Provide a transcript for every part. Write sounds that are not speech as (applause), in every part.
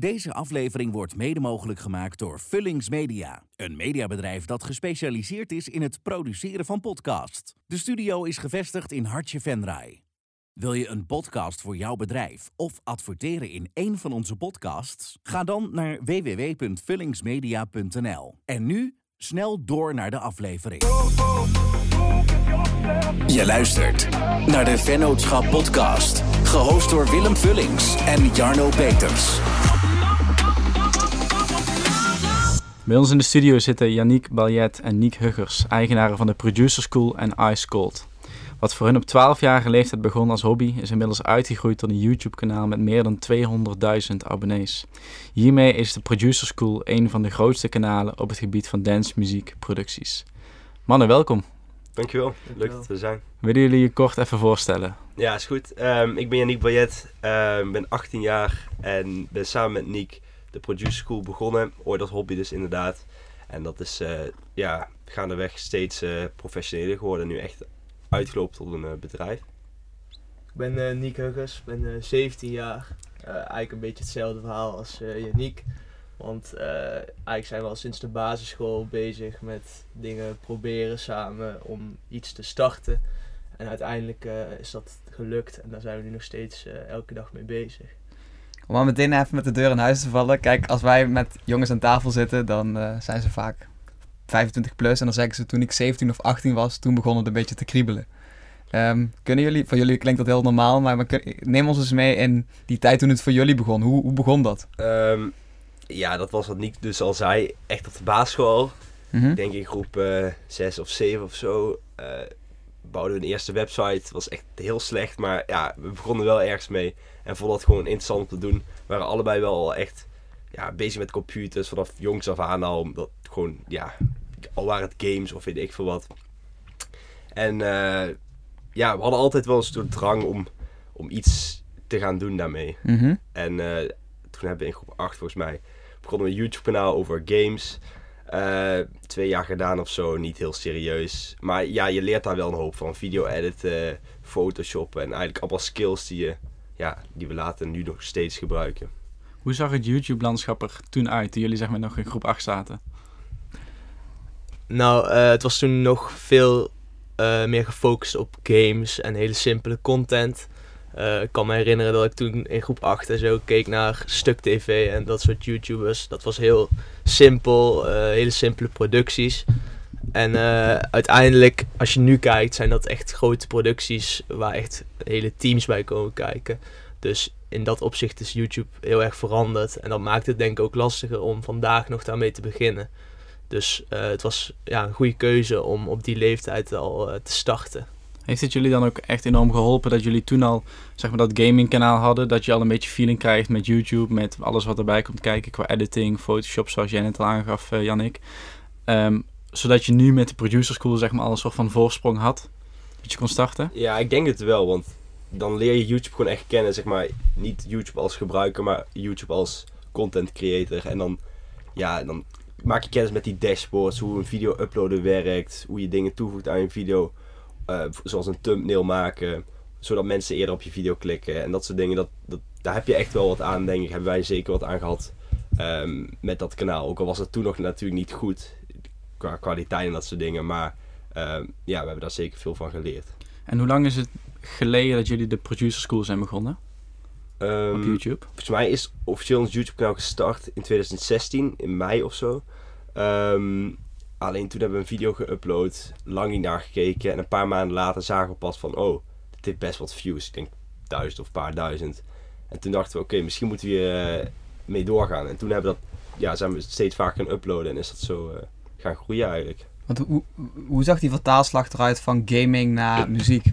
Deze aflevering wordt mede mogelijk gemaakt door Vullings Media, een mediabedrijf dat gespecialiseerd is in het produceren van podcasts. De studio is gevestigd in Hartje Venray. Wil je een podcast voor jouw bedrijf of adverteren in een van onze podcasts? Ga dan naar www.vullingsmedia.nl. En nu snel door naar de aflevering. Je luistert naar de Vennootschap Podcast, gehost door Willem Vullings en Jarno Peters. Bij ons in de studio zitten Yannick Baljet en Niek Huggers, eigenaren van de Producer School en Ice Cold. Wat voor hun op 12-jarige leeftijd begon als hobby, is inmiddels uitgegroeid tot een YouTube-kanaal met meer dan 200.000 abonnees. Hiermee is de Producer School een van de grootste kanalen op het gebied van dance muziek producties. Mannen, welkom. Dankjewel, leuk dat we er zijn. Willen jullie je kort even voorstellen? Ja, is goed. Ehm, ik ben Yannick Bayet, um, ben 18 jaar en ben samen met Niek de Producer School begonnen. Ooit als hobby dus inderdaad. En dat is uh, ja, gaandeweg steeds uh, professioneler geworden. Nu echt uitgelopen tot een uh, bedrijf. Ik ben uh, Huggers, ben uh, 17 jaar. eigenlijk een beetje hetzelfde verhaal als Yannick. Want eigenlijk zijn we al sinds de basisschool bezig met dingen proberen samen om iets te starten. En uiteindelijk is dat gelukt en daar zijn we nu nog steeds elke dag mee bezig. Om maar meteen even met de deur in huis te vallen. Kijk, als wij met jongens aan tafel zitten, dan zijn ze vaak 25 plus. En dan zeggen ze toen ik 17 of 18 was, toen begon het een beetje te kriebelen. Um, kunnen jullie, voor jullie klinkt dat heel normaal, maar, maar neem ons eens mee in die tijd toen het voor jullie begon. Hoe, hoe begon dat? Um, ja, dat was wat Nick dus al zei, echt op de basisschool. Mm -hmm. Ik denk in groep uh, 6 of 7 of zo. Uh, bouwden we een eerste website. Het was echt heel slecht, maar ja, we begonnen wel ergens mee. En vonden dat gewoon interessant om te doen. We waren allebei wel al echt ja, bezig met computers vanaf jongs af aan al. Omdat gewoon, ja, al waren het games of weet ik veel wat. En uh, ja, we hadden altijd wel een soort drang om, om iets te gaan doen daarmee. Mm -hmm. En uh, toen hebben we in groep 8 volgens mij begonnen we een YouTube kanaal over games. Uh, twee jaar gedaan of zo, niet heel serieus. Maar ja, je leert daar wel een hoop van. Video editen, photoshoppen en eigenlijk allemaal skills die, je, ja, die we later nu nog steeds gebruiken. Hoe zag het YouTube-landschap er toen uit, toen jullie zeg maar nog in groep 8 zaten? Nou, uh, het was toen nog veel uh, meer gefocust op games en hele simpele content. Uh, ik kan me herinneren dat ik toen in groep 8 en zo keek naar Stuk TV en dat soort YouTubers. Dat was heel simpel, hele simpele producties. En uiteindelijk, als je nu kijkt, zijn dat echt grote producties waar echt hele teams bij komen kijken. Dus in dat opzicht is YouTube heel erg veranderd. En dat maakt het denk ik ook lastiger om vandaag nog daarmee te beginnen. Dus het was ja, een goede keuze om op die leeftijd al te starten. Heeft het jullie dan ook echt enorm geholpen dat jullie toen al zeg maar, dat gamingkanaal hadden? Dat je al een beetje feeling krijgt met YouTube, met alles wat erbij komt kijken qua editing, Photoshop, zoals jij net al aangaf, uh, Jannik. Um, zodat je nu met de producer school zeg maar al een soort van voorsprong had, dat je kon starten? Ja, ik denk het wel, want dan leer je YouTube gewoon echt kennen, zeg maar. Niet YouTube als gebruiker, maar YouTube als content creator. En dan, ja, dan maak je kennis met die dashboards, hoe een video uploaden werkt, hoe je dingen toevoegt aan je video, uh, zoals een thumbnail maken, zodat mensen eerder op je video klikken en dat soort dingen. Dat, dat, daar heb je echt wel wat aan, denk ik. Hebben wij zeker wat aan gehad um, met dat kanaal. Ook al was het toen nog natuurlijk niet goed qua kwaliteit en dat soort dingen, maar um, ja, we hebben daar zeker veel van geleerd. En hoe lang is het geleden dat jullie de producer school zijn begonnen? Um, op YouTube? Volgens mij is officieel ons YouTube kanaal gestart in 2016, in mei of zo. Um, alleen toen hebben we een video geüpload, lang niet naar gekeken. En een paar maanden later zagen we pas van, oh, dit heeft best wat views. Ik denk duizend of een paar duizend. En toen dachten we, oké, okay, misschien moeten we hier uh, mee doorgaan. En toen hebben we dat, ja, zijn we steeds vaker gaan uploaden en is dat zo uh, gaan groeien eigenlijk. Want hoe, hoe zag die vertaalslag eruit van gaming naar muziek?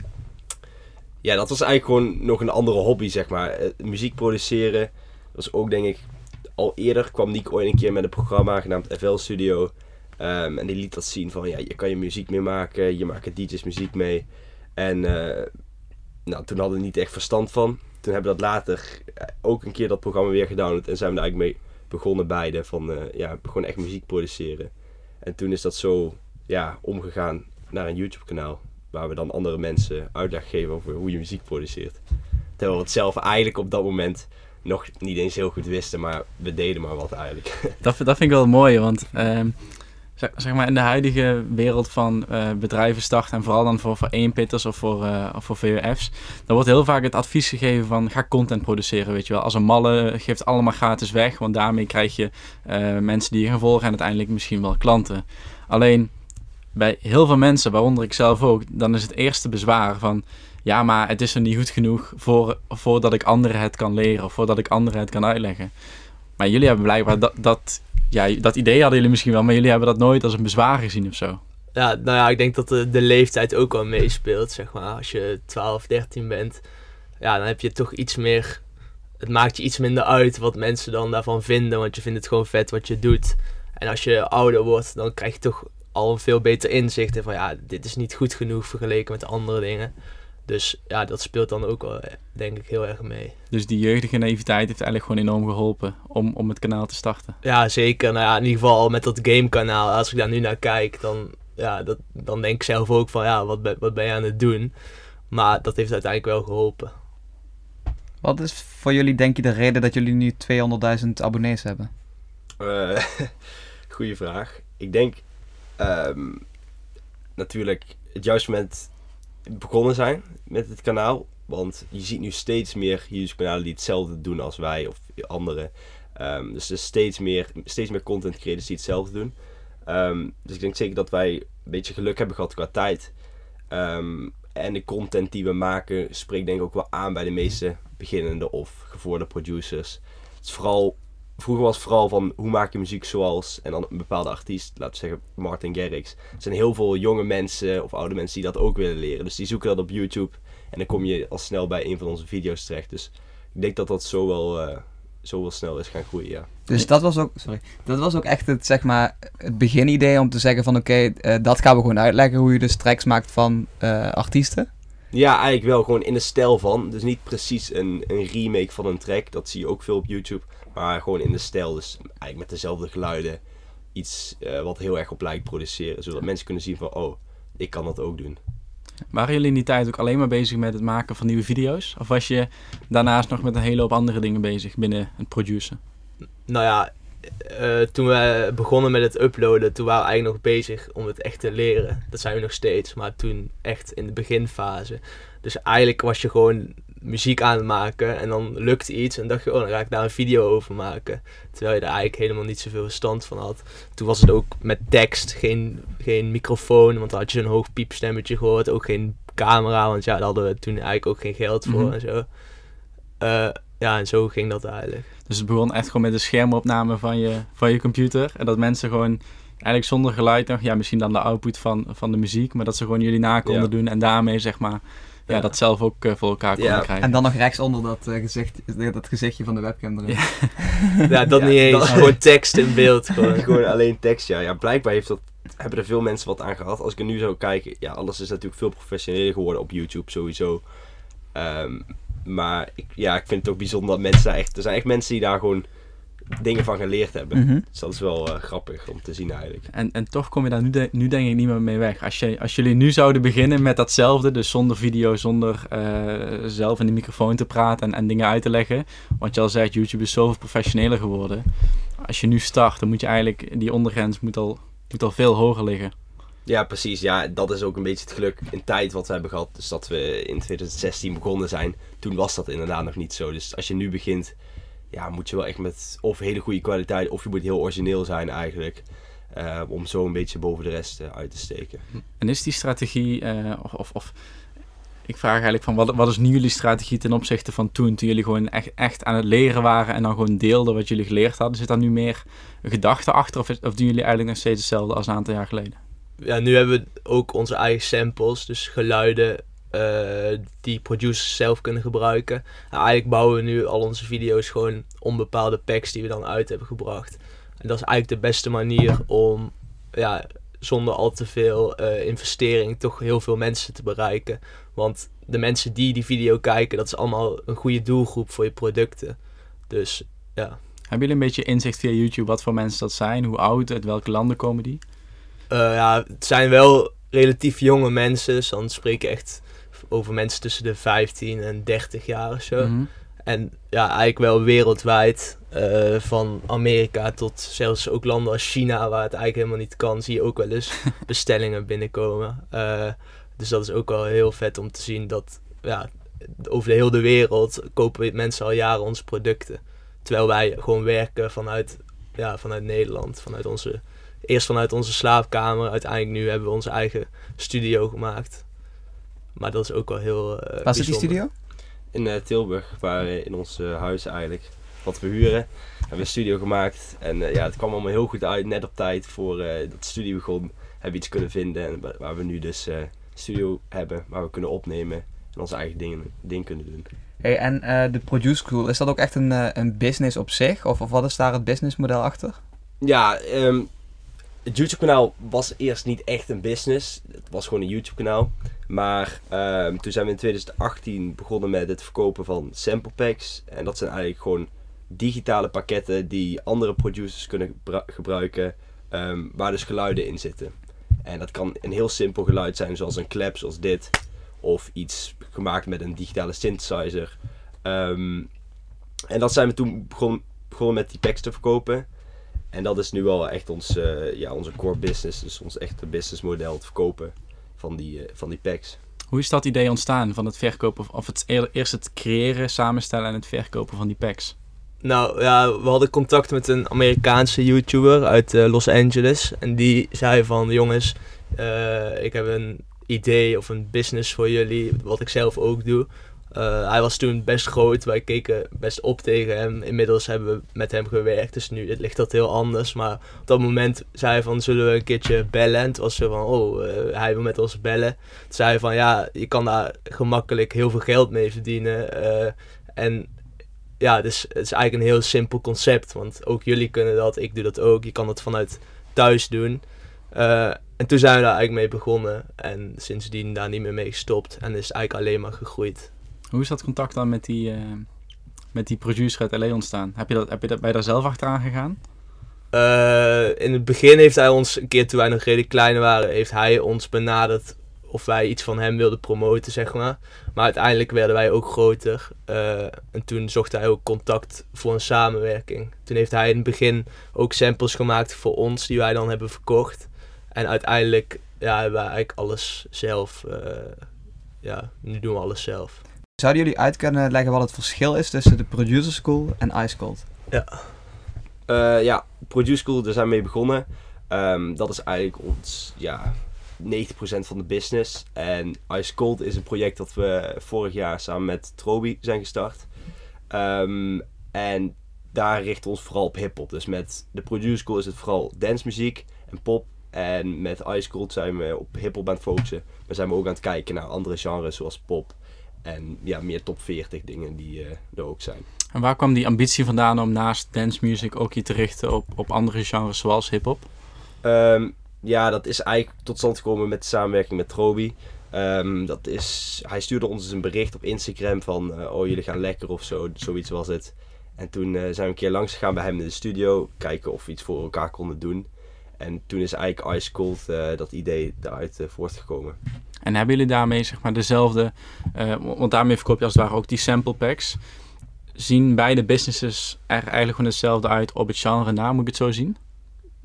Ja, dat was eigenlijk gewoon nog een andere hobby, zeg maar. Uh, muziek produceren was ook, denk ik, al eerder kwam Nick ooit een keer met een programma genaamd FL Studio. Um, en die liet dat zien van, ja, je kan je muziek mee maken, je maakt DJ's muziek mee. En uh, nou, toen hadden we niet echt verstand van. Toen hebben we dat later ook een keer dat programma weer gedownload en zijn we er eigenlijk mee begonnen beide. Van, uh, ja, gewoon echt muziek produceren. En toen is dat zo, ja, omgegaan naar een YouTube kanaal. Waar we dan andere mensen uitleg geven over hoe je muziek produceert. Terwijl we het zelf eigenlijk op dat moment nog niet eens heel goed wisten, maar we deden maar wat eigenlijk. (laughs) Dat, dat vind ik wel mooi, want ehm, zeg, maar in de huidige wereld van eh, bedrijven starten en vooral dan voor, voor eenpitters of voor, eh, of voor VUF's, dan wordt heel vaak het advies gegeven van ga content produceren, weet je wel. Als een malle geeft allemaal gratis weg, want daarmee krijg je eh, mensen die je gaan volgen en uiteindelijk misschien wel klanten. Alleen bij heel veel mensen, waaronder ik zelf ook, dan is het eerste bezwaar van ja, maar het is er niet goed genoeg voor, voordat ik anderen het kan leren of voordat ik anderen het kan uitleggen. Maar jullie hebben blijkbaar dat, dat, ja, dat idee hadden jullie misschien wel, maar jullie hebben dat nooit als een bezwaar gezien of zo. Ja, nou ja, ik denk dat de, de leeftijd ook wel meespeelt, zeg maar. Als je 12, 13 bent, ja, dan heb je toch iets meer... Het maakt je iets minder uit wat mensen dan daarvan vinden, want je vindt het gewoon vet wat je doet. En als je ouder wordt, dan krijg je toch al een veel beter inzicht in van, ja, dit is niet goed genoeg vergeleken met andere dingen. Dus ja, dat speelt dan ook wel, eh, denk ik, heel erg mee. Dus die jeugdige naïviteit heeft eigenlijk gewoon enorm geholpen om, om het kanaal te starten. Ja, zeker. Nou ja, in ieder geval met dat gamekanaal. Als ik daar nu naar kijk, dan, ja, dat, dan denk ik zelf ook van, ja, wat ben, wat ben je aan het doen? Maar dat heeft uiteindelijk wel geholpen. Wat is voor jullie, denk je, de reden dat jullie nu 200.000 abonnees hebben? Eh (laughs) goeie vraag. Ik denk ehm, natuurlijk het juiste moment begonnen zijn met het kanaal. Want je ziet nu steeds meer YouTube-kanalen die hetzelfde doen als wij of anderen. Ehm, dus er steeds meer, steeds meer content creators die hetzelfde doen. Ehm, dus ik denk zeker dat wij een beetje geluk hebben gehad qua tijd. Ehm, en de content die we maken spreekt denk ik ook wel aan bij de meeste beginnende of gevorderde producers. Het is vooral vroeger was het vooral van hoe maak je muziek zoals en dan een bepaalde artiest, laten we zeggen Martin Garrix. Er zijn heel veel jonge mensen of oude mensen die dat ook willen leren. Dus die zoeken dat op YouTube en dan kom je al snel bij een van onze video's terecht. Dus ik denk dat dat zo wel, eh, zo wel snel is gaan groeien, ja. Dus dat was ook, sorry, dat was ook echt het, zeg maar, het beginidee om te zeggen van oké, eh, dat gaan we gewoon uitleggen hoe je dus tracks maakt van eh, artiesten. Ja, eigenlijk wel. Gewoon in de stijl van. Dus niet precies een, een remake van een track. Dat zie je ook veel op YouTube. Maar gewoon in de stijl. Dus eigenlijk met dezelfde geluiden. Iets eh, wat heel erg op lijkt produceren. Zodat mensen kunnen zien van, oh, ik kan dat ook doen. Waren jullie in die tijd ook alleen maar bezig met het maken van nieuwe video's? Of was je daarnaast nog met een hele hoop andere dingen bezig binnen het produceren? Nou ja, eh, toen we begonnen met het uploaden, toen waren we eigenlijk nog bezig om het echt te leren. Dat zijn we nog steeds, maar toen echt in de beginfase. Dus eigenlijk was je gewoon muziek aan het maken en dan lukte iets en dacht je, oh, dan ga ik daar een video over maken. Terwijl je daar eigenlijk helemaal niet zoveel verstand van had. Toen was het ook met tekst, geen, geen microfoon, want dan had je een hoog piepstemmetje gehoord. Ook geen camera, want ja, daar hadden we toen eigenlijk ook geen geld voor Mhm. en zo. Eh, ja, en zo ging dat eigenlijk. Dus het begon echt gewoon met de schermopname van je, van je computer. En dat mensen gewoon eigenlijk zonder geluid nog, ja, misschien dan de output van, van de muziek, maar dat ze gewoon jullie na konden Ja. doen en daarmee zeg maar, ja, Ja. dat zelf ook eh, voor elkaar konden Ja. krijgen. En dan nog rechtsonder dat, eh, gezicht, dat gezichtje van de webcam erin. Ja. (laughs) Ja, dat Ja, niet eens. dat- Gewoon tekst in beeld. Gewoon. (laughs) Gewoon alleen tekst, ja. Ja, blijkbaar heeft dat, hebben er veel mensen wat aan gehad. Als ik er nu zou kijken, ja, alles is natuurlijk veel professioneler geworden op YouTube sowieso. Ehm, maar ik, ja, ik vind het ook bijzonder dat mensen daar echt... Er zijn echt mensen die daar gewoon dingen van geleerd hebben. Mhm. Dus dat is wel eh, grappig om te zien eigenlijk. En, en toch kom je daar nu, de- nu denk ik niet meer mee weg. Als, je, als jullie nu zouden beginnen met datzelfde, dus zonder video, zonder eh, zelf in de microfoon te praten en, en dingen uit te leggen. Want je al zegt, YouTube is zoveel professioneler geworden. Als je nu start, dan moet je eigenlijk, die ondergrens moet al, moet al veel hoger liggen. Ja, precies. Ja, dat is ook een beetje het geluk in tijd wat we hebben gehad. Dus dat we in 2016 begonnen zijn. Toen was dat inderdaad nog niet zo. Dus als je nu begint, ja, moet je wel echt met of hele goede kwaliteit, of je moet heel origineel zijn eigenlijk. eh, om zo een beetje boven de rest eh, uit te steken. En is die strategie, eh, of, of, of ik vraag eigenlijk van, wat, wat is nu jullie strategie ten opzichte van toen? Toen jullie gewoon echt, echt aan het leren waren en dan gewoon deelden wat jullie geleerd hadden. Zit daar nu meer gedachte achter of, of doen jullie eigenlijk nog steeds hetzelfde als een aantal jaar geleden? Ja, nu hebben we ook onze eigen samples, dus geluiden eh, die producers zelf kunnen gebruiken. Nou, eigenlijk bouwen we nu al onze video's gewoon om bepaalde packs die we dan uit hebben gebracht. En dat is eigenlijk de beste manier om ja, zonder al te veel eh, investering toch heel veel mensen te bereiken. Want de mensen die die video kijken, dat is allemaal een goede doelgroep voor je producten. Dus ja, Hebben jullie een beetje inzicht via YouTube wat voor mensen dat zijn? Hoe oud, uit welke landen komen die? Eh, ja, het zijn wel relatief jonge mensen. Dus dan spreek ik echt over mensen tussen de 15 en 30 jaar of zo. Mhm. en ja, eigenlijk wel wereldwijd. eh, van Amerika tot zelfs ook landen als China, waar het eigenlijk helemaal niet kan, zie je ook wel eens (laughs) bestellingen binnenkomen. Eh, dus dat is ook wel heel vet om te zien dat ja, over de hele wereld kopen mensen al jaren onze producten. Terwijl wij gewoon werken vanuit, ja, vanuit Nederland, vanuit onze, eerst vanuit onze slaapkamer. Uiteindelijk nu hebben we onze eigen studio gemaakt. Maar dat is ook wel heel eh Waar zit die studio? In eh, Tilburg, waar, eh, in ons huis eigenlijk. Wat we huren. Hebben we een studio gemaakt. En eh, ja, het kwam allemaal heel goed uit. Net op tijd voor eh, dat de studie begon. Hebben we iets kunnen vinden. En wa- waar we nu dus eh, een studio hebben. Waar we kunnen opnemen. En onze eigen dingen, ding kunnen doen. Hey, en eh, de Produce School, is dat ook echt een, een business op zich? Of, of wat is daar het businessmodel achter? Ja, ehm, het YouTube-kanaal was eerst niet echt een business. Het was gewoon een YouTube-kanaal. Maar ehm, toen zijn we in 2018 begonnen met het verkopen van sample packs. En dat zijn eigenlijk gewoon digitale pakketten die andere producers kunnen gebru- gebruiken. ehm, waar dus geluiden in zitten. En dat kan een heel simpel geluid zijn, zoals een klep, zoals dit. Of iets gemaakt met een digitale synthesizer. Ehm, en dat zijn we toen begon, begonnen met die packs te verkopen. En dat is nu wel echt ons, eh, ja, onze core business. Dus ons echte businessmodel, het verkopen van die, eh, van die packs. Hoe is dat idee ontstaan van het verkopen, of- of het eer- eerst het creëren, samenstellen en het verkopen van die packs? Nou ja, we hadden contact met een Amerikaanse YouTuber uit eh, Los Angeles. En die zei van, jongens, eh, ik heb een idee of een business voor jullie, wat ik zelf ook doe. Eh, hij was toen best groot, wij keken best op tegen hem. Inmiddels hebben we met hem gewerkt, dus nu ligt dat heel anders. Maar op dat moment zei hij van, zullen we een keertje bellen? En het was zo van, oh, eh, hij wil met ons bellen. Toen zei hij van, ja, je kan daar gemakkelijk heel veel geld mee verdienen. eh, en ja, dus het is eigenlijk een heel simpel concept. Want ook jullie kunnen dat, ik doe dat ook. Je kan het vanuit thuis doen. En toen zijn we daar eigenlijk mee begonnen. En sindsdien daar niet meer mee gestopt. En is het eigenlijk alleen maar gegroeid. Hoe is dat contact dan met die, eh, met die producer uit LA ontstaan? Heb je dat, heb je dat, je daar zelf achteraan gegaan? Eh, in het begin heeft hij ons, een keer toen wij nog redelijk klein waren, heeft hij ons benaderd of wij iets van hem wilden promoten, zeg maar. Maar uiteindelijk werden wij ook groter. eh, en toen zocht hij ook contact voor een samenwerking. Toen heeft hij in het begin ook samples gemaakt voor ons, die wij dan hebben verkocht. En uiteindelijk ja, hebben wij eigenlijk alles zelf. ja, nu doen we alles zelf. Zouden jullie uit kunnen leggen wat het verschil is tussen de Producer School en Ice Cold? Eh, ja, Produce School, daar zijn we mee begonnen. Ehm, dat is eigenlijk ons, ja, 90% van de business. En Ice Cold is een project dat we vorig jaar samen met Trobi zijn gestart. Ehm, en daar richten we ons vooral op hip-hop. Dus met de Produce School is het vooral dancemuziek en pop. En met Ice Cold zijn we op hip-hop aan het focussen. Maar zijn we ook aan het kijken naar andere genres zoals pop. En ja, meer top 40 dingen die eh, er ook zijn. En waar kwam die ambitie vandaan om naast dance music ook je te richten op, op andere genres zoals hip-hop? Ehm, ja, dat is eigenlijk tot stand gekomen met de samenwerking met Trobi. Ehm, dat is, hij stuurde ons dus een bericht op Instagram van, eh, oh jullie gaan lekker of zo, zoiets was het. En toen eh, zijn we een keer langs gegaan bij hem in de studio, kijken of we iets voor elkaar konden doen. En toen is eigenlijk Ice Cold eh, dat idee daaruit eh, voortgekomen. En hebben jullie daarmee zeg maar dezelfde, eh, want daarmee verkoop je als het ware ook die sample packs. Zien beide businesses er eigenlijk gewoon hetzelfde uit op het genre na, moet ik het zo zien?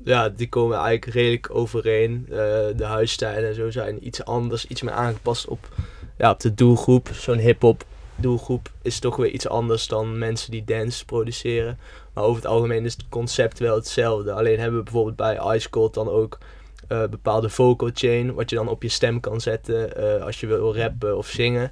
Ja, die komen eigenlijk redelijk overeen. Eh, de huisstijlen en zo zijn iets anders, iets meer aangepast op, ja, op de doelgroep. Zo'n hip-hop doelgroep is toch weer iets anders dan mensen die dance produceren. Maar over het algemeen is het concept wel hetzelfde. Alleen hebben we bijvoorbeeld bij Ice Cold dan ook eh, bepaalde vocal chain, wat je dan op je stem kan zetten eh, als je wil rappen of zingen.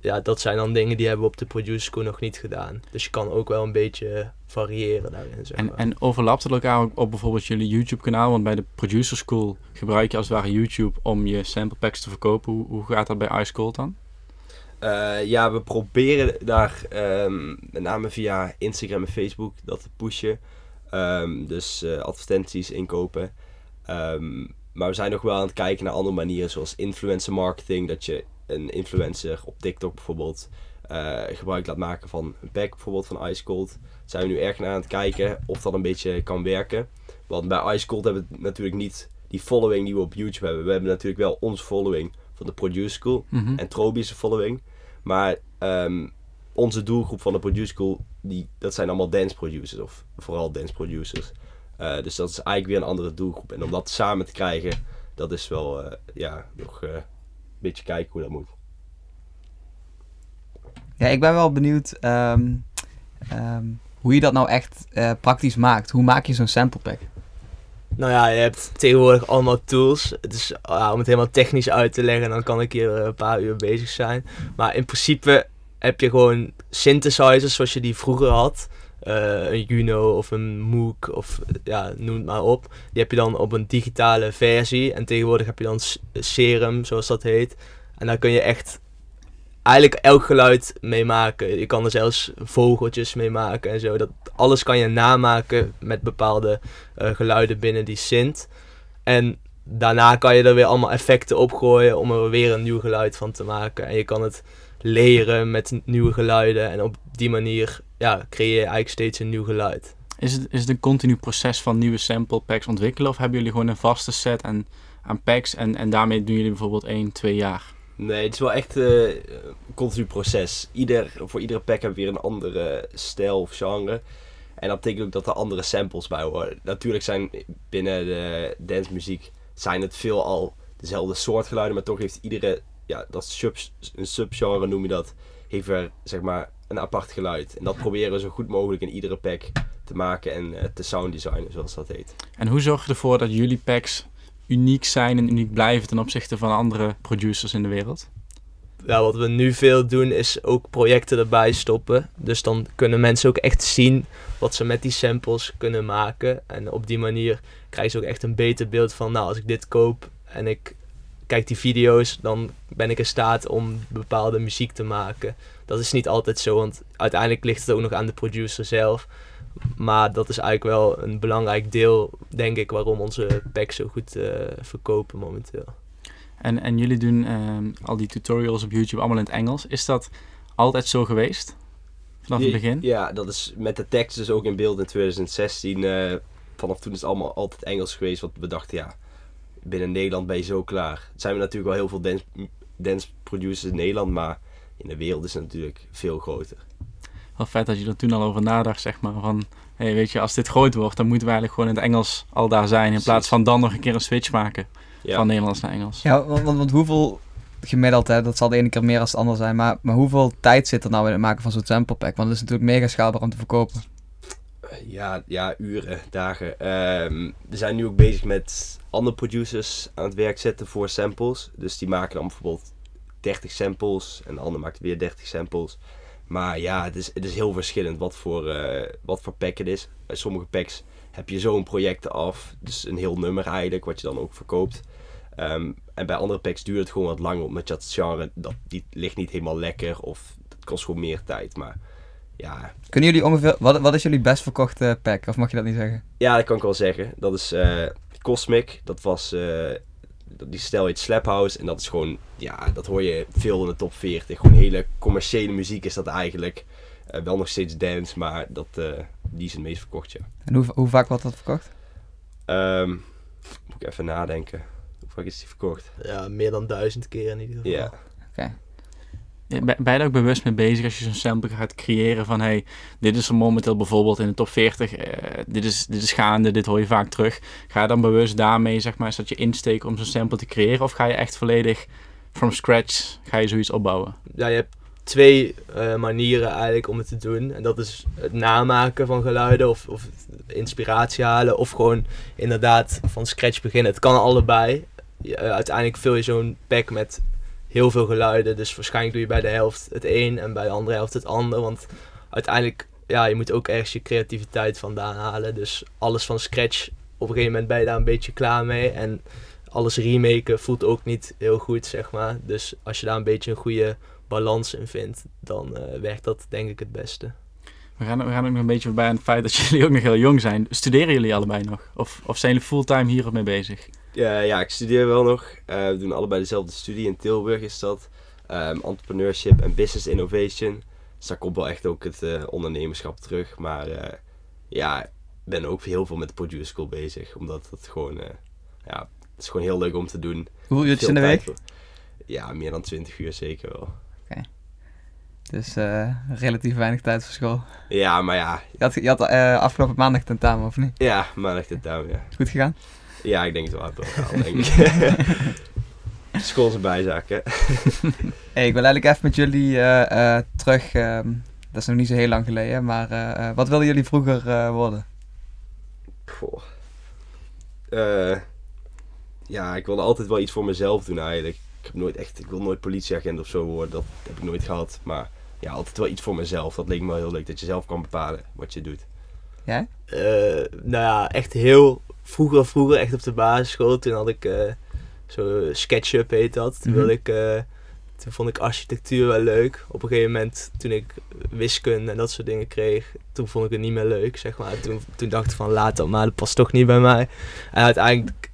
Ja, dat zijn dan dingen die hebben we op de producer school nog niet gedaan. Dus je kan ook wel een beetje variëren daarin. Zeg En, maar. en overlapt het elkaar ook op bijvoorbeeld jullie YouTube kanaal? Want bij de Producer School gebruik je als het ware YouTube om je sample packs te verkopen. Hoe, hoe gaat dat bij Ice Cold dan? Eh, ja, we proberen daar ehm, met name via Instagram en Facebook dat te pushen. Ehm, dus eh, advertenties inkopen. Ehm, maar we zijn nog wel aan het kijken naar andere manieren, zoals influencer marketing. Dat je een influencer op TikTok bijvoorbeeld eh, gebruik laat maken van een pack, bijvoorbeeld van Ice Cold. Daar zijn we nu erg naar aan het kijken of dat een beetje kan werken. Want bij Ice Cold hebben we natuurlijk niet die following die we op YouTube hebben. We hebben natuurlijk wel onze following van de Produce School Mhm. en Trobi's following. Maar ehm, onze doelgroep van de Produce School, die, dat zijn allemaal dance producers. Of vooral dance producers. Eh, dus dat is eigenlijk weer een andere doelgroep. En om dat samen te krijgen, dat is wel, eh, ja, nog eh, een beetje kijken hoe dat moet. Ja, ik ben wel benieuwd ehm, ehm, hoe je dat nou echt praktisch maakt. Hoe maak je zo'n sample pack? Nou ja, je hebt tegenwoordig allemaal tools. Is, ja, om het helemaal technisch uit te leggen, dan kan ik hier eh, een paar uur bezig zijn. Maar in principe heb je gewoon synthesizers zoals je die vroeger had. Eh, een Juno of een Moog of ja, noem het maar op. Die heb je dan op een digitale versie. En tegenwoordig heb je dan Serum, zoals dat heet. En daar kun je echt eigenlijk elk geluid mee maken. Je kan er zelfs vogeltjes mee maken en zo. Dat, alles kan je namaken met bepaalde eh, geluiden binnen die synth. En daarna kan je er weer allemaal effecten op gooien om er weer een nieuw geluid van te maken. En je kan het leren met nieuwe geluiden. En op die manier ja, creëer je eigenlijk steeds een nieuw geluid. Is het, is het een continu proces van nieuwe sample packs ontwikkelen? Of hebben jullie gewoon een vaste set aan, aan packs en, en daarmee doen jullie bijvoorbeeld 1, 2 jaar? Nee, het is wel echt eh, een continu proces. Ieder, voor iedere pack hebben we weer een andere stijl of genre. En dat betekent ook dat er andere samples bij horen. Natuurlijk zijn binnen de dancemuziek zijn het veel al dezelfde soort geluiden, maar toch heeft iedere, ja, dat sub, een subgenre noem je dat, heeft er zeg maar een apart geluid. En dat proberen we zo goed mogelijk in iedere pack te maken en eh, te sound designen, zoals dat heet. En hoe zorg je ervoor dat jullie packs uniek zijn en uniek blijven ten opzichte van andere producers in de wereld? Ja, wat we nu veel doen is ook projecten erbij stoppen. Dus dan kunnen mensen ook echt zien wat ze met die samples kunnen maken. En op die manier krijgen ze ook echt een beter beeld van, nou, als ik dit koop en ik kijk die video's, dan ben ik in staat om bepaalde muziek te maken. Dat is niet altijd zo, want uiteindelijk ligt het ook nog aan de producer zelf. Maar dat is eigenlijk wel een belangrijk deel, denk ik, waarom onze packs zo goed eh, verkopen momenteel. En, en jullie doen ehm, al die tutorials op YouTube allemaal in het Engels. Is dat altijd zo geweest? Vanaf het begin? Ja, dat is met de tekst dus ook in beeld in 2016. eh, vanaf toen is het allemaal altijd Engels geweest. Want we dachten, ja, binnen Nederland ben je zo klaar. Het zijn we natuurlijk wel heel veel dance, dance producers in Nederland, maar in de wereld is het natuurlijk veel groter. Wel vet dat je er toen al over nadacht, zeg maar. Van, hey, weet je, als dit groot wordt, dan moeten we eigenlijk gewoon in het Engels al daar zijn. In Precies. plaats van dan nog een keer een switch maken Ja. van Nederlands naar Engels. Ja, want, want, want hoeveel gemiddeld, hè, dat zal de ene keer meer als de ander zijn, maar, maar hoeveel tijd zit er nou in het maken van zo'n sample pack? Want het is natuurlijk mega schaalbaar om te verkopen. Ja, ja, uren, dagen. Ehm, we zijn nu ook bezig met andere producers aan het werk zetten voor samples. Dus die maken dan bijvoorbeeld 30 samples en de ander maakt weer 30 samples. Maar ja, het is, het is heel verschillend wat voor, eh, wat voor pack het is. Bij sommige packs heb je zo'n project af. Dus een heel nummer eigenlijk, wat je dan ook verkoopt. Ehm, en bij andere packs duurt het gewoon wat langer, omdat je dat genre, dat, die ligt niet helemaal lekker. Of het kost gewoon meer tijd. Maar ja, Kunnen jullie ongeveer, wat, wat is jullie best verkochte pack? Of mag je dat niet zeggen? ja, dat kan ik wel zeggen. Dat is eh, Cosmic. Dat was, eh, die stijl heet Slap House. En dat is gewoon, ja, dat hoor je veel in de top 40. Gewoon hele commerciële muziek is dat eigenlijk. Eh, wel nog steeds dance, maar dat, eh, die is het meest verkocht, ja. En hoe, hoe vaak wordt dat verkocht? Ehm, moet ik even nadenken. Hoe vaak is die verkocht? Ja, meer dan duizend keer in ieder geval. Ja. Ben ben er ook bewust mee bezig als je zo'n sample gaat creëren van hey, dit is er momenteel bijvoorbeeld in de top 40, eh, dit, is, dit is gaande, dit hoor je vaak terug. Ga je dan bewust daarmee, zeg maar, is dat je insteek om zo'n sample te creëren of ga je echt volledig from scratch, ga je zoiets opbouwen? ja, je hebt twee eh, manieren eigenlijk om het te doen. En dat is het namaken van geluiden of, of inspiratie halen. Of gewoon inderdaad van scratch beginnen. Het kan allebei. Eh, uiteindelijk vul je zo'n pack met heel veel geluiden. Dus waarschijnlijk doe je bij de helft het een en bij de andere helft het ander. Want uiteindelijk, ja, je moet ook ergens je creativiteit vandaan halen. Dus alles van scratch, op een gegeven moment ben je daar een beetje klaar mee. En alles remaken voelt ook niet heel goed, zeg maar. Dus als je daar een beetje een goede balans in vindt, dan eh, werkt dat denk ik het beste. We gaan, we gaan ook nog een beetje voorbij aan het feit dat (laughs) jullie ook nog heel jong zijn. Studeren jullie allebei nog? Of, of zijn jullie fulltime hierop mee bezig? Ja, ja, ik studeer wel nog. Eh, we doen allebei dezelfde studie in Tilburg is dat. Ehm, entrepreneurship en business innovation. Dus daar komt wel echt ook het eh, ondernemerschap terug. Maar eh, ja, ik ben ook heel veel met de producer school bezig. Omdat het gewoon, eh, ja, het is gewoon heel leuk om te doen. Hoeveel uurtjes in de week? voor- Ja, meer dan 20 uur zeker wel. Dus eh, relatief weinig tijd voor school. Ja, maar ja. Je had, je had eh, afgelopen maandag tentamen, of niet? Ja, maandag tuin, ja. Goed gegaan? Ja, ik denk het wel. gehaald, denk ik. (laughs) School is een bijzaak, hè. (laughs) Hey, ik wil eigenlijk even met jullie eh, eh, terug. ehm, dat is nog niet zo heel lang geleden, maar eh, wat wilden jullie vroeger worden? Ja, ik wilde altijd wel iets voor mezelf doen eigenlijk. Ik heb nooit echt, ik wil nooit politieagent of zo worden. Dat heb ik nooit gehad. Maar ja, altijd wel iets voor mezelf. Dat leek me wel heel leuk. Dat je zelf kan bepalen wat je doet. Eh, nou ja, echt heel vroeger, vroeger, echt op de basisschool. Toen had ik eh, zo SketchUp heet dat. Toen, Mhm. wilde ik, eh, toen vond ik architectuur wel leuk. Op een gegeven moment, toen ik wiskunde en dat soort dingen kreeg, toen vond ik het niet meer leuk, zeg maar. Toen, toen dacht ik van, laat dat maar, dat past toch niet bij mij. En uiteindelijk,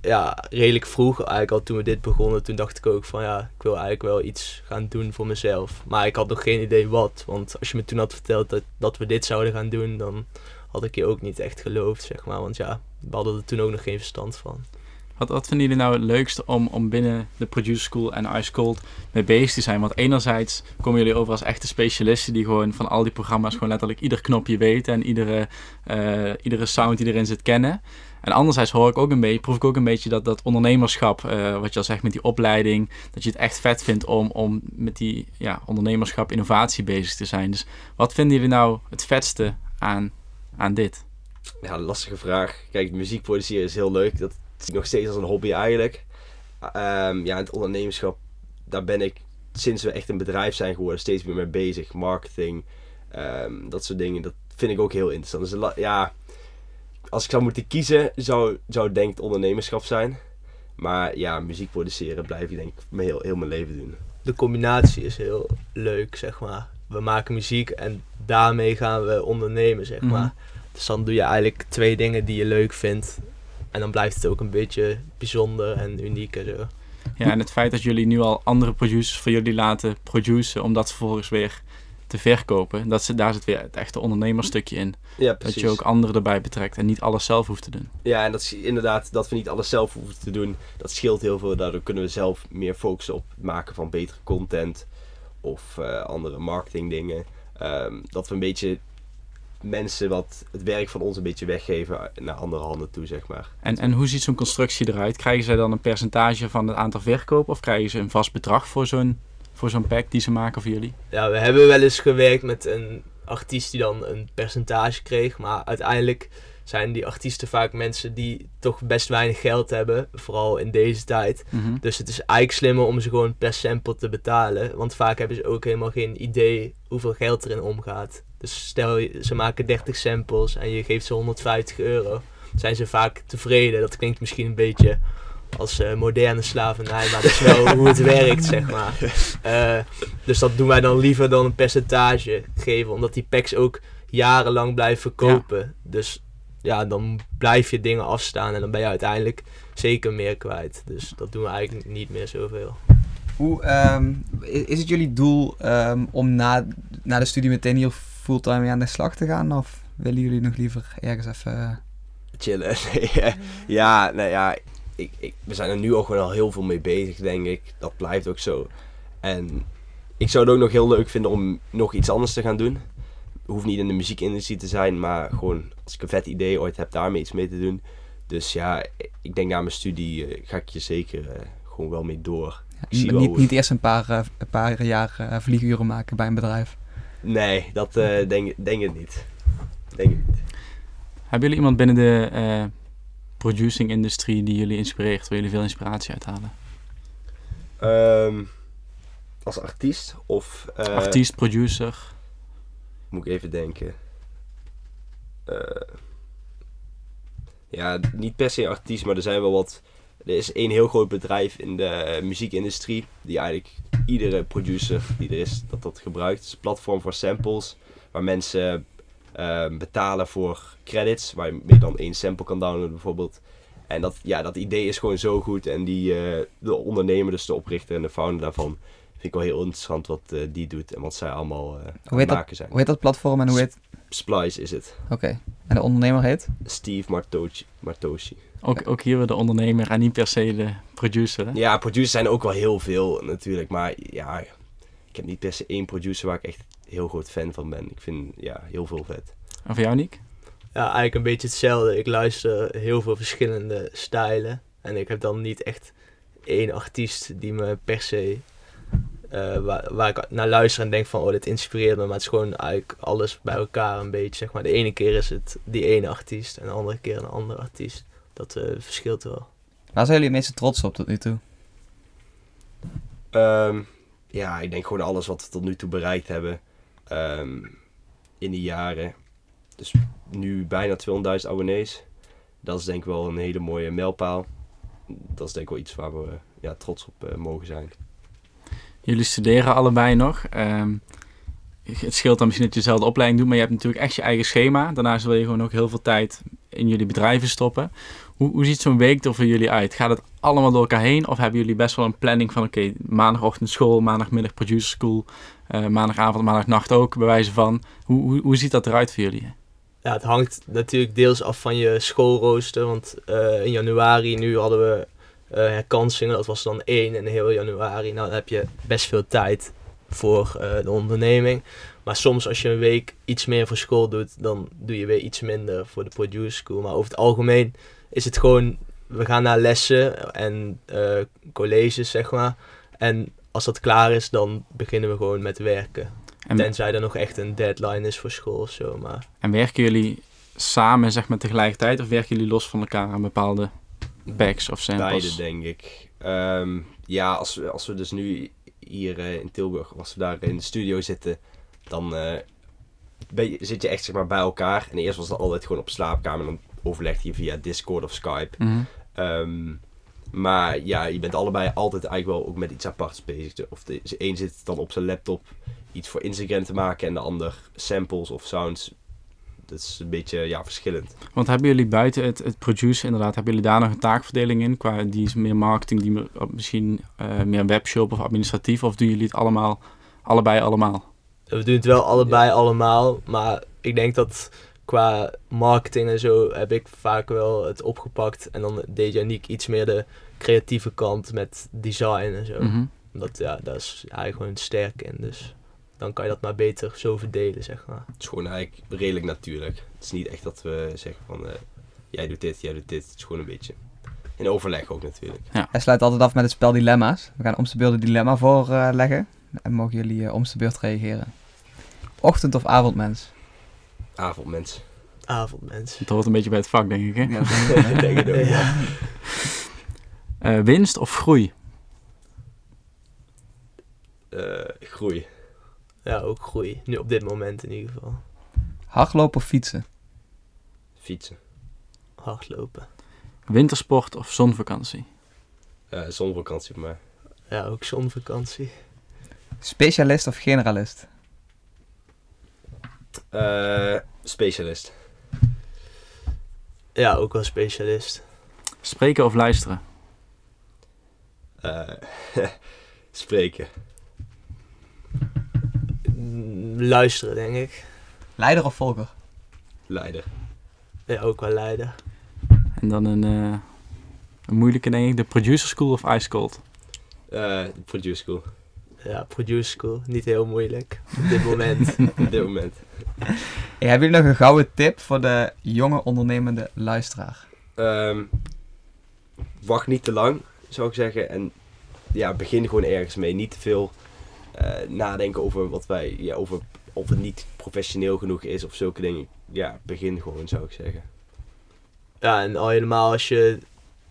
ja, redelijk vroeg, eigenlijk al toen we dit begonnen, toen dacht ik ook van, ja, ik wil eigenlijk wel iets gaan doen voor mezelf. Maar ik had nog geen idee wat, want als je me toen had verteld dat, dat we dit zouden gaan doen, dan had ik je ook niet echt geloofd, zeg maar. Want ja, we hadden er toen ook nog geen verstand van. Wat, vinden jullie nou het leukste om, om binnen de Producer School en Ice Cold mee bezig te zijn? Want enerzijds komen jullie over als echte specialisten die gewoon van al die programma's gewoon letterlijk ieder knopje weten en iedere, eh, iedere sound die erin zit kennen. En anderzijds hoor ik ook een beetje, proef ik ook een beetje dat, dat ondernemerschap, eh, wat je al zegt met die opleiding, dat je het echt vet vindt om, om met die ja, ondernemerschap, innovatie bezig te zijn. Dus wat vinden jullie nou het vetste aan, aan dit? Ja, lastige vraag. Kijk, muziek produceren is heel leuk. Dat zie ik nog steeds als een hobby eigenlijk. Ehm, ja, het ondernemerschap, daar ben ik sinds we echt een bedrijf zijn geworden steeds meer mee bezig. Marketing, ehm, dat soort dingen. Dat vind ik ook heel interessant. Dus ja, als ik zou moeten kiezen, zou, zou het denk ik het ondernemerschap zijn. Maar ja, muziek produceren blijf ik denk ik heel, heel mijn leven doen. De combinatie is heel leuk, zeg maar. We maken muziek en daarmee gaan we ondernemen, zeg Mhm. maar. Dus dan doe je eigenlijk twee dingen die je leuk vindt. En dan blijft het ook een beetje bijzonder en uniek en zo. Ja, en het feit dat jullie nu al andere producers voor jullie laten produceren om dat vervolgens weer te verkopen, dat ze, daar zit weer het echte ondernemerstukje in. Ja, Dat je ook anderen erbij betrekt en niet alles zelf hoeft te doen. Ja, en dat is inderdaad dat we niet alles zelf hoeven te doen. Dat scheelt heel veel. Daardoor kunnen we zelf meer focussen op het maken van betere content of eh, andere marketing dingen. Ehm, dat we een beetje mensen wat het werk van ons een beetje weggeven naar andere handen toe, zeg maar. En, en hoe ziet zo'n constructie eruit? Krijgen zij dan een percentage van het aantal verkopen of krijgen ze een vast bedrag voor zo'n voor zo'n pack die ze maken voor jullie? Ja, we hebben wel eens gewerkt met een artiest die dan een percentage kreeg. Maar uiteindelijk zijn die artiesten vaak mensen die toch best weinig geld hebben. Vooral in deze tijd. Mhm. Dus het is eigenlijk slimmer om ze gewoon per sample te betalen. Want vaak hebben ze ook helemaal geen idee hoeveel geld erin omgaat. Dus stel je- ze maken 30 samples en je geeft ze 150 euro. Zijn ze vaak tevreden. Dat klinkt misschien een beetje als eh, moderne slavernij. Maar dat is wel hoe het werkt, zeg maar. (laughs) Eh, dus dat doen wij dan liever dan een percentage geven. Omdat die packs ook jarenlang blijven verkopen. Dus ja, dan blijf je dingen afstaan. En dan ben je uiteindelijk zeker meer kwijt. Dus dat doen we eigenlijk niet meer zoveel. Hoe, ehm, is het jullie doel ehm, om na, na de studie meteen hier fulltime mee aan de slag te gaan? Of willen jullie nog liever ergens even... eh, Chillen. (laughs) ja, nou ja, ik, ik, we zijn er nu ook gewoon al heel veel mee bezig, denk ik. Dat blijft ook zo. En ik zou het ook nog heel leuk vinden om nog iets anders te gaan doen. Hoeft niet in de muziekindustrie te zijn, maar gewoon als ik een vet idee ooit heb, daarmee iets mee te doen. Dus ja, ik denk na mijn studie eh, ga ik je zeker eh, gewoon wel mee door. Ik zie wel niet, niet eerst een paar, een paar jaar vlieguren maken bij een bedrijf. Nee, dat eh, denk, denk ik niet. Denk ik niet. Hebben jullie iemand binnen de eh, producing industrie die jullie inspireert, waar jullie veel inspiratie uithalen? Ehm, als artiest of... eh, Artiest, producer. Moet ik even denken. Ja, niet per se artiest, maar er zijn wel wat. Er is één heel groot bedrijf in de muziekindustrie. Die eigenlijk iedere producer die er is, dat dat gebruikt. Het is een platform voor samples. Waar mensen eh, betalen voor credits. Waar je meer dan één sample kan downloaden bijvoorbeeld. En dat, ja, dat idee is gewoon zo goed. En die, eh, de ondernemer, dus de oprichter en de founder daarvan. Vind ik wel heel interessant wat eh, die doet. En wat zij allemaal eh aan Hoe het heet, dat, maken zijn. hoe heet dat platform en hoe heet... Splice is het. Oké. En de ondernemer heet? Steve Martoshi. Martoshi. Ook, ook hier weer de ondernemer en niet per se de producer. Hè? Ja, producers zijn ook wel heel veel natuurlijk. Maar ja, ik heb niet per se één producer waar ik echt heel groot fan van ben. Ik vind ja, heel veel vet. En voor jou, Nick? Ja, eigenlijk een beetje hetzelfde. Ik luister heel veel verschillende stijlen. En ik heb dan niet echt één artiest die me per se... eh, waar, waar ik naar luister en denk van, oh, dit inspireert me. Maar het is gewoon eigenlijk alles bij elkaar een beetje, zeg maar. De ene keer is het die ene artiest en de andere keer een andere artiest. Dat eh, verschilt wel. Waar zijn jullie het meeste trots op tot nu toe? Ehm, ja, ik denk gewoon alles wat we tot nu toe bereikt hebben ehm, in die jaren. Dus nu bijna 200.000 abonnees. Dat is denk ik wel een hele mooie mijlpaal. Dat is denk ik wel iets waar we ja, trots op eh, mogen zijn. Jullie studeren allebei nog. Ehm, het scheelt dan misschien dat je dezelfde opleiding doet, maar je hebt natuurlijk echt je eigen schema. Daarnaast wil je gewoon ook heel veel tijd in jullie bedrijven stoppen. Hoe, hoe ziet zo'n week er voor jullie uit? Gaat het allemaal door elkaar heen? Of hebben jullie best wel een planning van oké, maandagochtend school, maandagmiddag producer school, eh, maandagavond, maandagnacht ook, bij wijze van. Hoe, hoe, hoe ziet dat eruit voor jullie? Ja, het hangt natuurlijk deels af van je schoolrooster. Want eh, in januari, nu hadden we eh, herkansingen. Dat was dan één in heel januari. Nou, dan heb je best veel tijd voor de onderneming. Maar soms als je een week iets meer voor school doet, dan doe je weer iets minder voor de producer school. Maar over het algemeen is het gewoon, we gaan naar lessen en eh, colleges, zeg maar. En als dat klaar is, dan beginnen we gewoon met werken. En, Tenzij er nog echt een deadline is voor school of zo. Maar en werken jullie samen, zeg maar, tegelijkertijd? Of werken jullie los van elkaar aan bepaalde backs of samples? Beide, denk ik. Ehm, ja, als we, als we dus nu hier eh, in Tilburg, als we daar in de studio zitten, dan eh, je, zit je echt zeg maar, bij elkaar. En eerst was dat altijd gewoon op slaapkamer. En dan overlegde je via Discord of Skype. Mhm. Ehm, maar ja, je bent allebei altijd eigenlijk wel ook met iets aparts bezig. Of de een zit dan op zijn laptop iets voor Instagram te maken en de ander samples of sounds. Dat is een beetje ja, verschillend. Want hebben jullie buiten het, het produceren, inderdaad, hebben jullie daar nog een taakverdeling in? Qua die is meer marketing, die meer, misschien eh, meer webshop of administratief? Of doen jullie het allemaal, allebei allemaal? We doen het wel allebei allemaal, maar ik denk dat qua marketing en zo heb ik vaak wel het opgepakt. En dan deed Janiek iets meer de creatieve kant met design en zo. Mhm. Omdat ja, daar is hij gewoon sterk in. Dus dan kan je dat maar beter zo verdelen, zeg maar. Het is gewoon eigenlijk redelijk natuurlijk. Het is niet echt dat we zeggen van eh, jij doet dit, jij doet dit. Het is gewoon een beetje in overleg ook natuurlijk. Hij sluit altijd af met het spel Dilemma's. We gaan beurt een dilemma voorleggen. En mogen jullie eh, om de beurt reageren. Ochtend- of avondmens? Avondmens. Avondmens. Het hoort een beetje bij het vak, denk ik. Hè? Ja, denk ik, hè? Ik denk het ook, (laughs) ja. Eh, winst of groei? Eh, groei. Ja, ook groei. Nu op dit moment in ieder geval. Hardlopen of fietsen? Fietsen. Hardlopen. Wintersport of zonvakantie? Eh zonvakantie voor mij. Ja, ook zonvakantie. Specialist of generalist? Eh, specialist. Ja, ook wel specialist. Spreken of luisteren? Eh, (laughs) spreken. Mm, Luisteren, denk ik. Leider of volger? Leider. Ja, ook wel leiden. En dan een, eh, een moeilijke, denk ik. De producer school of ice cold? Eh, producer school. Ja, producer school. Niet heel moeilijk op dit moment. (laughs) Op dit moment. (laughs) Hey, hebben jullie nog een gouden tip voor de jonge ondernemende luisteraar? Ehm, wacht niet te lang, zou ik zeggen. En ja, begin gewoon ergens mee. Niet te veel eh, nadenken over wat wij, ja, over of het niet professioneel genoeg is of zulke dingen. Ja, begin gewoon, zou ik zeggen. Ja, en al helemaal als je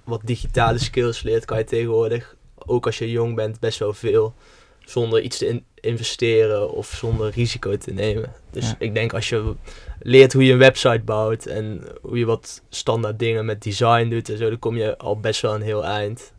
wat digitale skills leert, kan je tegenwoordig, ook als je jong bent, best wel veel zonder iets te in- investeren of zonder risico te nemen. Dus Ja. ik denk als je leert hoe je een website bouwt en hoe je wat standaard dingen met design doet en zo, dan kom je al best wel een heel eind.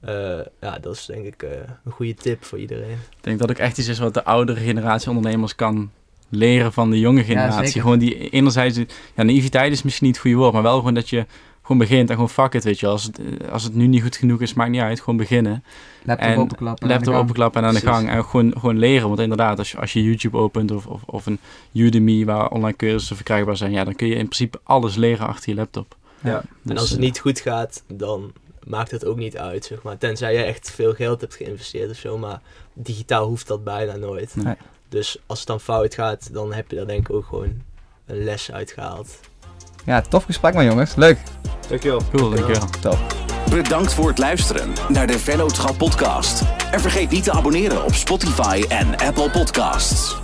Eh, ja, dat is denk ik eh, een goede tip voor iedereen. Ik denk dat ook echt iets is wat de oudere generatie ondernemers kan leren van de jonge generatie. gewoon die enerzijds, ja, naïviteit is misschien niet het goede woord, maar wel gewoon dat je gewoon begint en gewoon fuck it, weet je. Als het, eh, als het nu niet goed genoeg is, maakt niet uit. Gewoon beginnen. Laptop En openklappen. en aan de Laptop gang. openklappen en aan de Precies. gang. En gewoon, gewoon leren. Want inderdaad, als je, als je YouTube opent of, of, of een Udemy waar online cursussen verkrijgbaar zijn, ja, dan kun je in principe alles leren achter je laptop. Ja. en Dus, als het eh, niet goed gaat, dan maakt het ook niet uit, zeg maar. Tenzij je echt veel geld hebt geïnvesteerd of zo, maar digitaal hoeft dat bijna nooit. Nee. Dus als het dan fout gaat, dan heb je daar denk ik ook gewoon een les uitgehaald. Ja, tof gesprek man jongens. Leuk. Dankjewel. Cool, dankjewel. Top. Bedankt voor het luisteren naar de Vennootschap podcast. En vergeet niet te abonneren op Spotify en Apple Podcasts.